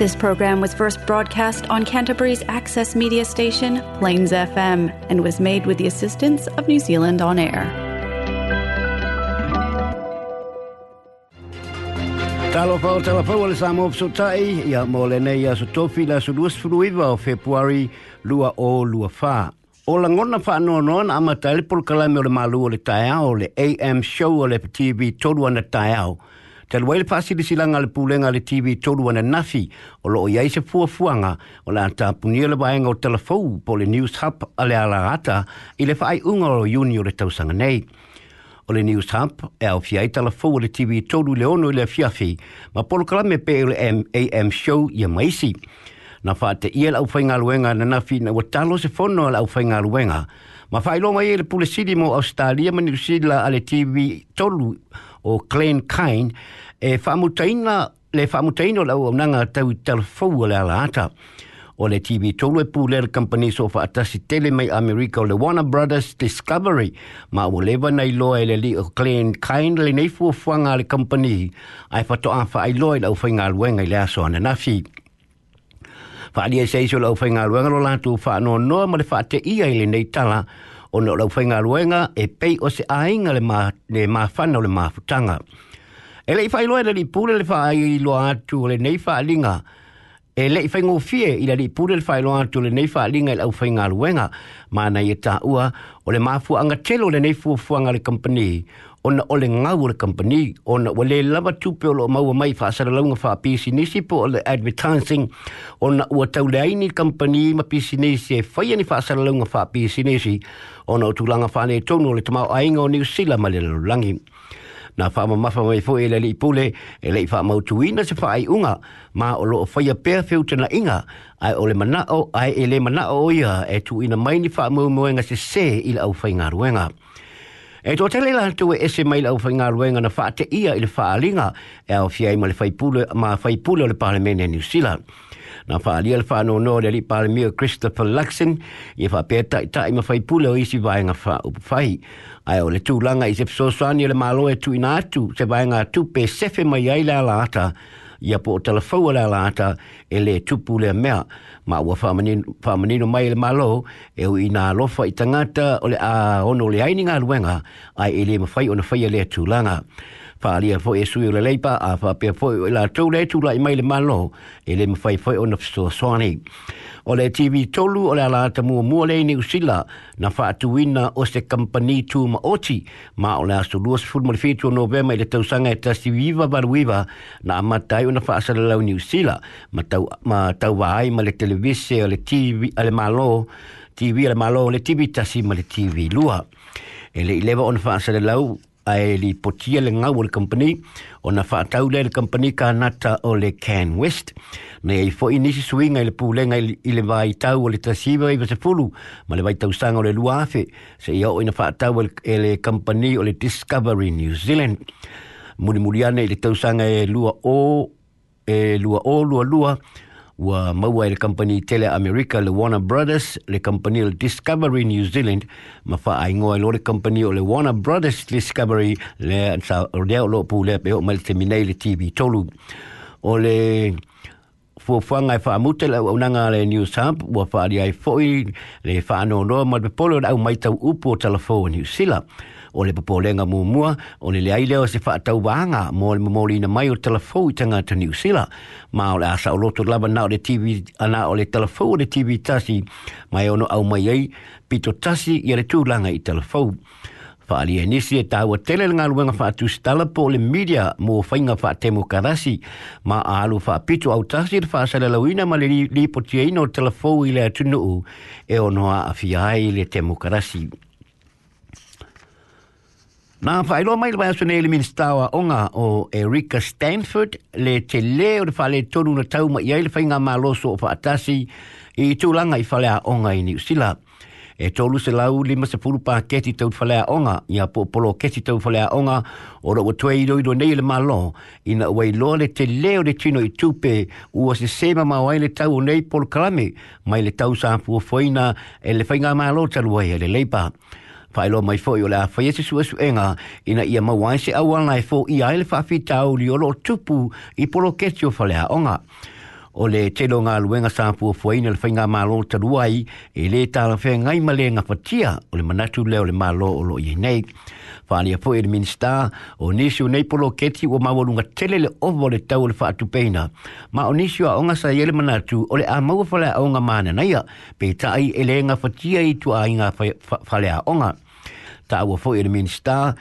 This program was first broadcast on Canterbury's access media station, Plains FM, and was made with the assistance of New Zealand On Air. Talofa talofa le sa mo sotai ia mo le nei ia sotofi la sudus fluiva o februari lua o lua fa o langona whanonona no ama tele pol kalame o le malu o le taiao o le AM show o le TV tolu ana taiao Tal wai pasi di silanga al puleng al TV tolu wana nafi o lo o yai se fua fuanga ola la anta punia le baenga o telefou po News Hub a le alarata i fai unga junior le tausanga nei. ole News Hub e au fiai telefou o TV tolu le ono le fiafi ma pole polo kalame pe le AM show ye maisi. Na fa te ia lau fai ngaluenga na nafi na watalo se fono lau fai ngaluenga. Ma fai longa i le pule sidi mo Australia manilusidila a le TV tolu o Glen Kane e whamutaina le whamutaino lau au nanga tau i talafau le ala ata. O le TV tolu e pū lera company so wha atasi tele mai Amerika o le Warner Brothers Discovery ma o lewa nei loa e le li o Glen Kane le nei fuafuanga le company ai whato a wha ai loa i lau whainga luenga i le aso ana nafi. Wha alia e seiso lau whainga luenga lo lātu wha noa ma le wha te ia i le nei tala o na lau whainga luenga e pei o se ainga le ma, ma whana o le ma futanga. E lei whai loa li pūre le whai i atu le nei whai linga. E le whai ngō fie i le ni pūre le whai loa atu le nei whai linga i lau whai ngā ruenga. Mā nei e ua o le mā fuanga telo le nei fuanga le company ona ole ngau le company ona wale lava tupe o lo mau mai fa sa launga fa pisi nisi po le advertising ona ua tau le aini company ma pisi nisi e fai ani fa sa launga fa pisi nisi ona o tulanga fa ne tonu le tamau ainga o ni usila ma le lulangi na fa ma mafa mai fo e ele li pule ele fa ma tuina se fa ai unga ma o lo fa ia pe fe utena inga ai ole mana o ai ele mana o ia e tuina mai ni fa mo mo nga se se il au fa inga ruenga E tō tele la tu e se mai lau whai ngā ruenga na wha te ia i le wha e au fiai ma le whai pule, le parlemene New Zealand. Na wha alia le wha no le li parlemio Christopher Luxon i e wha pēta i tai ma fai pule o isi vai ngā wha upu whai. Ai o le tū langa i se pso swani le mālo tu ina atu se vai ngā tu pe sefe mai ai la lata la ia po o talafaua la lata e lē tupu lea mea ma ua faamanino mai le malo e ui ina lofa i tangata o le a ono le ainiga aluega ae i lē mafai ona faia le tulaga faalia foʻi e sui o lelei pa a faapea foʻi o e i latou le tulaʻi mai le malo e lē mafai foʻi ona fesoasoa nei o le tv tolu o le ala tamuamua lei niusila na faatuina o se kampani tumaoti ma o le aso 27 novema i le tausaga e tasiiva valuiva na amata ai ona faasalalau niusila ma tauvā ai ma le televise o le tv a le malo tv a le malo o le tv tasi ma le tv lua e leʻi lewa ona faasalalau ai li potia le ngau le company ona fa whaatau le company ka nata o le Can West na i fo inisi swing i le pūlenga i le vai tau o le tasiva i vasa fulu ma le vai tau sanga o le luafe se i o ina whaatau e, e le company o le Discovery New Zealand muri muri ane i le tau sanga e lua o e lua o lua, lua wa maua le company Tele America le Warner Brothers le company le Discovery New Zealand ma fa ai ngoi lo le company o le Warner Brothers Discovery le sa o le lo pu le pe o mal terminal le TV tolu o le fu fanga fa e mute le unanga le New Sam wa fa ai foi le fa no no ma pe polo au mai tau upo telefone New Zealand o le popolenga mumua o le leai leo se faatau vaaga mo le na mai o telefou i New niusila ma o le a saʻoloto lava na o le tv ana o le telefou o le tv tasi mai ono au mai ei pito tasi ia le tulaga i telefou faaalia nisi e tāua tele le galuega faatusitala po le media mo faiga faatemokarasi ma aalu faapito au tasi i le faasalalauina ma le lipotiaina o telefou i le atunuu e onoa aafia ai le temokarasi Nā whae loa mai lewaya sone ele minstawa o ngā o Erika Stanford le te le o te whale tonu na tauma i le whainga mā loso o whaatasi i tūlanga i whalea o ngā i ni usila. E tolu se lau lima se pulu pā keti tau whalea o ngā i a pōpolo keti tau whalea o ngā o rau atue i roido nei le mā lo i na uai loa le te le o le tino i tūpe ua se sema mā wai le tau o nei polo kalame mai le tau sā pua whaina e le whainga mā lo taruai e le leipa. Whaelo mai fōi o lea whai e se sua su enga ina ia mawai se awanai e fō i aile whawhi tau li olo tupu i polo ketio whalea onga o le telo ngā luenga sā pua pua ina le whainga mālo ta luai e le tāna whea ngai male ngā whatia o le manatu leo le mālo o lo i nei. Whānia po e le minister o nisio nei polo keti o mawalunga tele le ovo le tau le whaatu peina. Ma o nisio a onga sa i e le manatu o le a maua whale a onga mana naia pe tai e le ngā whatia i tu a inga whale a onga. Tā ua e le minister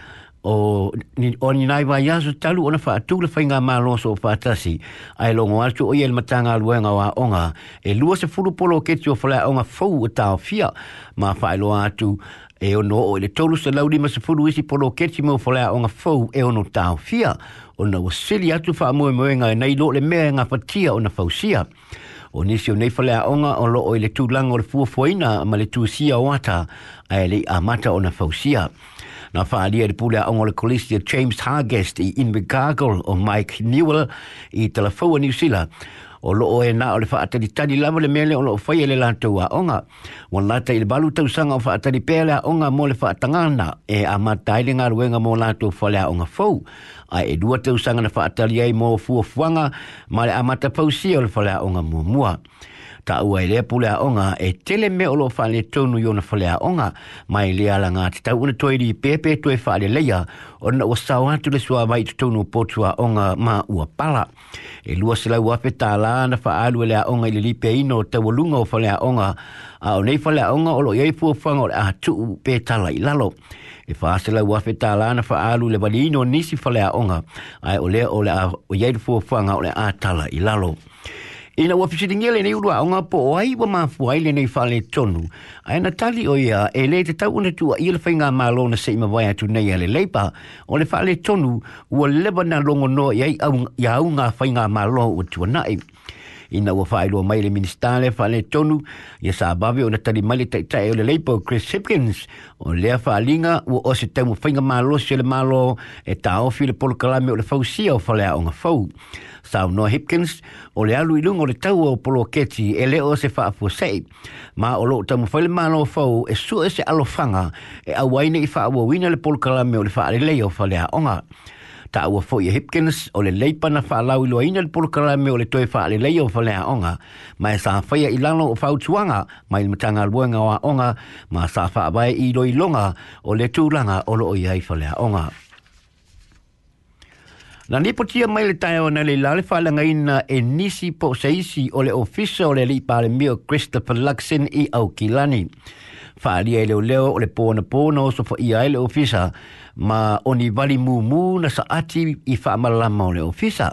o ni o ni nai vai yasu talu ona fa tu le fainga ma lo so fa tasi ai longo atu o yel matanga luenga wa onga e lua se fulu polo ke tio fa onga fo uta fia ma fa lo atu e ono o le tolu se laudi ma se fulu isi polo ke tio fa la onga fo e ono ta fia ona o sili atu fa mo mo nga nai lo le mea nga fatia ona fa usia o nisi nei fa la onga o lo o le tu lango le fuofoina ma le tu sia wata ai le amata ona fa usia na whaalia re pule a ongole kolisi James Hargest i Invercargill o Mike Newell i Telefoa New Zealand o loo e nā o le di tani lama le mele o loo whaia e le lantau a onga. Wan lata i balu tau sanga o whaatari pēle a onga mō le whaatangana e a matai le ngā ruenga mō lantau whale a onga fau. A e dua tau sanga na whaatari ai mō fuafuanga ma le a matapau si o le whale a onga mua mua ta ua ele pule a onga e tele me olo fale tonu yo na fale onga mai le ala nga ta una toi di pepe toi fale leia o na wasa watu le sua mai tonu potua onga ma ua pala e lua se lau ape ta la na fa alu ele a onga ili li pe ino te walunga o fale a onga a o nei fale a onga olo yei pua fango le a tu pe tala ilalo e fa se lau ape ta la na fa alu le bali ino nisi fale a onga ai ole ole a o yei pua fango le a tala ilalo ina wa fisi ngi le ni ulua nga po ai wa ma fu ai le nei fa le tonu ai na tali o ia e le te tau na tua il fainga ma lo na se ma wa ya tu nei ale le pa o le fa le tonu o le bana longo no ia au ia au nga fainga ma lo o tu na nai ina ua whaelua mai le ministare whale tonu i a sābawe o na tari mali tai tai o le leipo Chris Hipkins o lea whaalinga ua o se taimu whainga mālosi le mālo e tā ofi le polokalame o le fausia o whalea o ngā fau. Sao no Hipkins, o le alu ilungo le tau o polo keti e leo se whaafua sei. Ma o loo tamu whaile mano o fau e sua e se alofanga e awaine i whaawa wina le polo kalame o le whaare leo whalea onga. onga ta ua foi e Hipkins o le leipa na fa alau ilo aina le porokarame o le toe wha le lei o wha lea onga, ma e sa whaia i lano o tuanga mai le matanga ruenga wa onga, ma sa fa abai i loi longa o le tūlanga o lo i ai wha onga. Na nipotia mai le tae o na le lale whalanga ina e nisi po seisi o le ofisa o le lipa le mio Christopher Luxin i au Christopher Luxin i au kilani faaalia e leoleo o le ponapona oso faia ai le ofisa ma o ni vali mumu na saati i faamalalama o le ofisa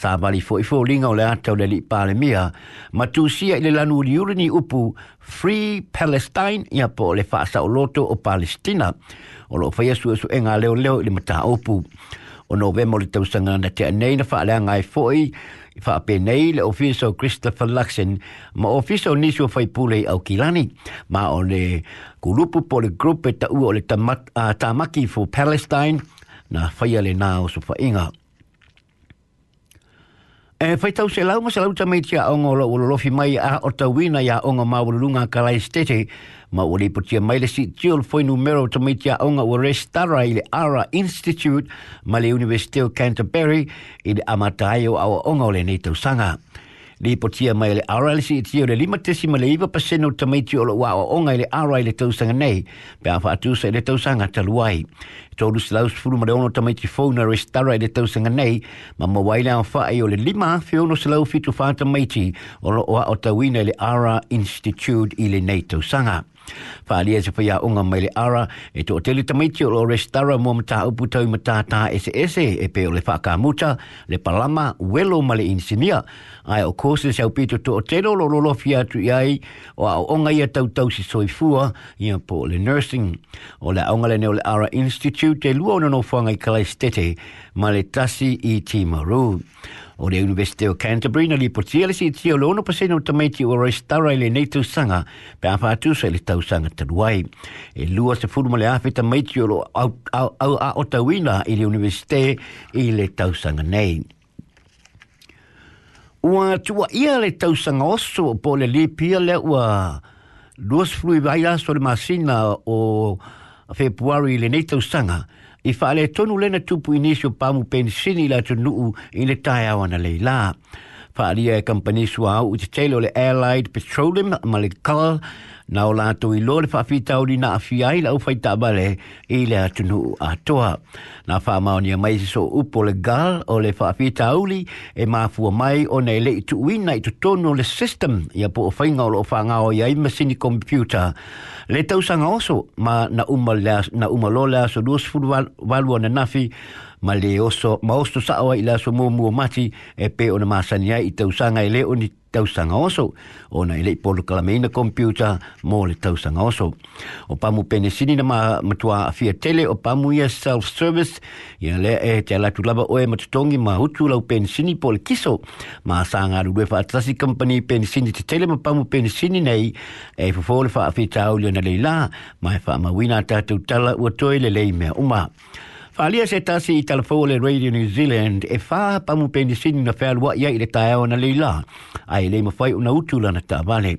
sa vali foʻifoliga o le ata o le alii palemia ma tusia i le lanu uliuli ni upu free palestine ia po o le faasaʻoloto o palestina o loo faia suʻesuʻega a leoleo i le mataupu o November le tausanga na te anei na whaalea ngai fwoi i whaape nei le ofiso Christopher Luxon ma ofiso nisio whai pūlei au kilani ma o le kulupu po le grupe ta ua o le tamaki for Palestine na whaia le nā o so whainga. Eh, fai tau se lau masalau ta mei tia ongo la ulo lofi mai a o tawina ya ongo ma ululunga ka lai stete ma uli putia mai le si tio le foi numero ta mei tia ongo ua restara ili Ara Institute ma le Universiteo Canterbury i le amatayo awa ongo le nei tau sanga le potia mai le RLC ti o le lima tesi ma le iwa paseno ta mai ti o o onga le RLC le tausanga nei pe afa atu sa le tausanga taluai to lu slaus fulu ma le ono ta mai ti fauna re stara le tausanga nei ma ma waila o fa ai o le lima fe ono slau fitu fa ta mai ti o wa o tawina le ARA Institute i le nei tausanga Fa alia se faya unga mai le ara e to hoteli tamaiti o lo restara mo mata upu tau mata ese ese e pe o le faka muta le palama welo male insinia ai o kose se au pito to hotelo lo lo lo fia tu iai o au onga ia tau tau si soifua ia po le nursing o le onga le neo le ara institute e lua ono no fuanga i kalai stete tasi i timaru. Ma timaru o le University of Canterbury na lipo tia le si tia o lono pasena o tamaiti o Roy Starra le nei tau sanga pe a fatu sa le tau sanga taluai. E lua se furuma le afe tamaiti o lo au a o tawina i le universite i le tau sanga nei. Ua tua ia le tau sanga osu po le li pia le ua lua se furui vai masina o februari le nei tau sanga. Ua i whaale tonu lena tupu i nisio pāmu pensini la tunuu i le tae awana leila whaaria e kampani sua au uti teile o le Allied Petroleum ma le Kal na o lātou i lore whaafitau ni na awhi ai lau whaita abale i le atunu a toa. Na wha maonia mai se so upo le gal o le whaafitau li e māfua mai o nei le itu uina i tutono le system i apu o whainga o lo whanga o i aima sini computer. Le tausanga oso ma na umalo le aso duos furu walua na nafi ma le oso ma oso sa oa ila so mumu o mati e pe ona masania i tausanga ele oni tausanga oso ona ele i polo kalameina kompiuta mo le tausanga oso o pamu pene sini na ma matua a fia tele o pamu ia self service ia le e te alatu laba oe matutongi ma utu lau pene sini po le kiso ma sa ngā rurue fa atasi company pene sini te tele ma pamu pene sini nei e fufole fa a fia tau lio na leila ma e fa ma wina tatu tala ua toi le lei mea umaa Whalia se tasi i talafole Radio New Zealand e wha pamu pende sini na whea lua ia i le tae na le la. Ai le ma whai una utu lana ta vale.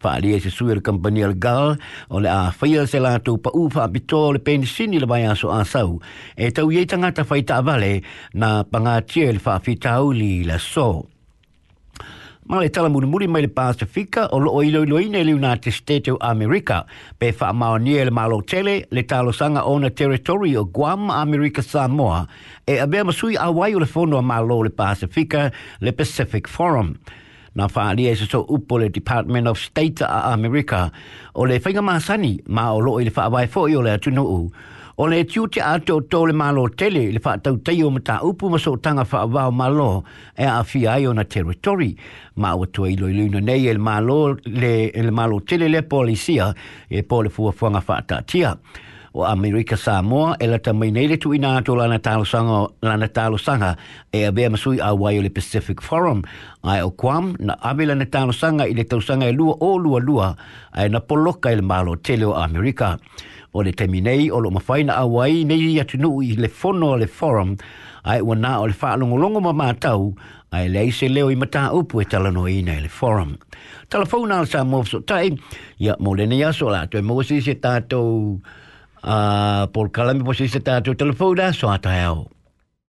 Whalia se sui le kampani al gal o le a whaia se la tau pa ufa a bito le pende sini le mai aso a sau. E tau iei tangata whai ta vale na pangatia le wha fitauli la soo ma le tala muri muri mai le Pasifika o lo ilo ilo ina le United States of America pe fa maonia le malo tele le talosanga o na territory o Guam America Samoa e abe masui a wai o le fondo a malo le Pasifika le Pacific Forum na fa ali e so upo le Department of State a America o le whainga maasani ma o lo ilo fa awai fo i o le atunu u O le tiu te ato tō le malo tele, le wha tau teio ma upu maso tanga fa avao malo e a fi ai na territory Ma o tua ilo ilo ino nei malo, le, el malo tele le policia e pole fu fu nga tātia. tia o Amerika Samoa e la tamai nei le tuina ato lana talo sanga, lana talo sanga e a bea masui a wai le Pacific Forum ai o Kwam na ave lana talo sanga i le tau sanga e lua o lua lua ai na poloka i e le malo tele o Amerika o le temi nei o lo mawhai na a nei i atu nuu i le fono o le forum ai ua nā o le whaalongolongo ma mātau ai le aise leo i mata upu e talano i nei le forum. Talafou nā le sa mōfso tai, ia mōlene iaso la atu e mōsi se tātou... Tato Uh, ah, Paul Cullen, mi posi se tātou telefona, so atai au.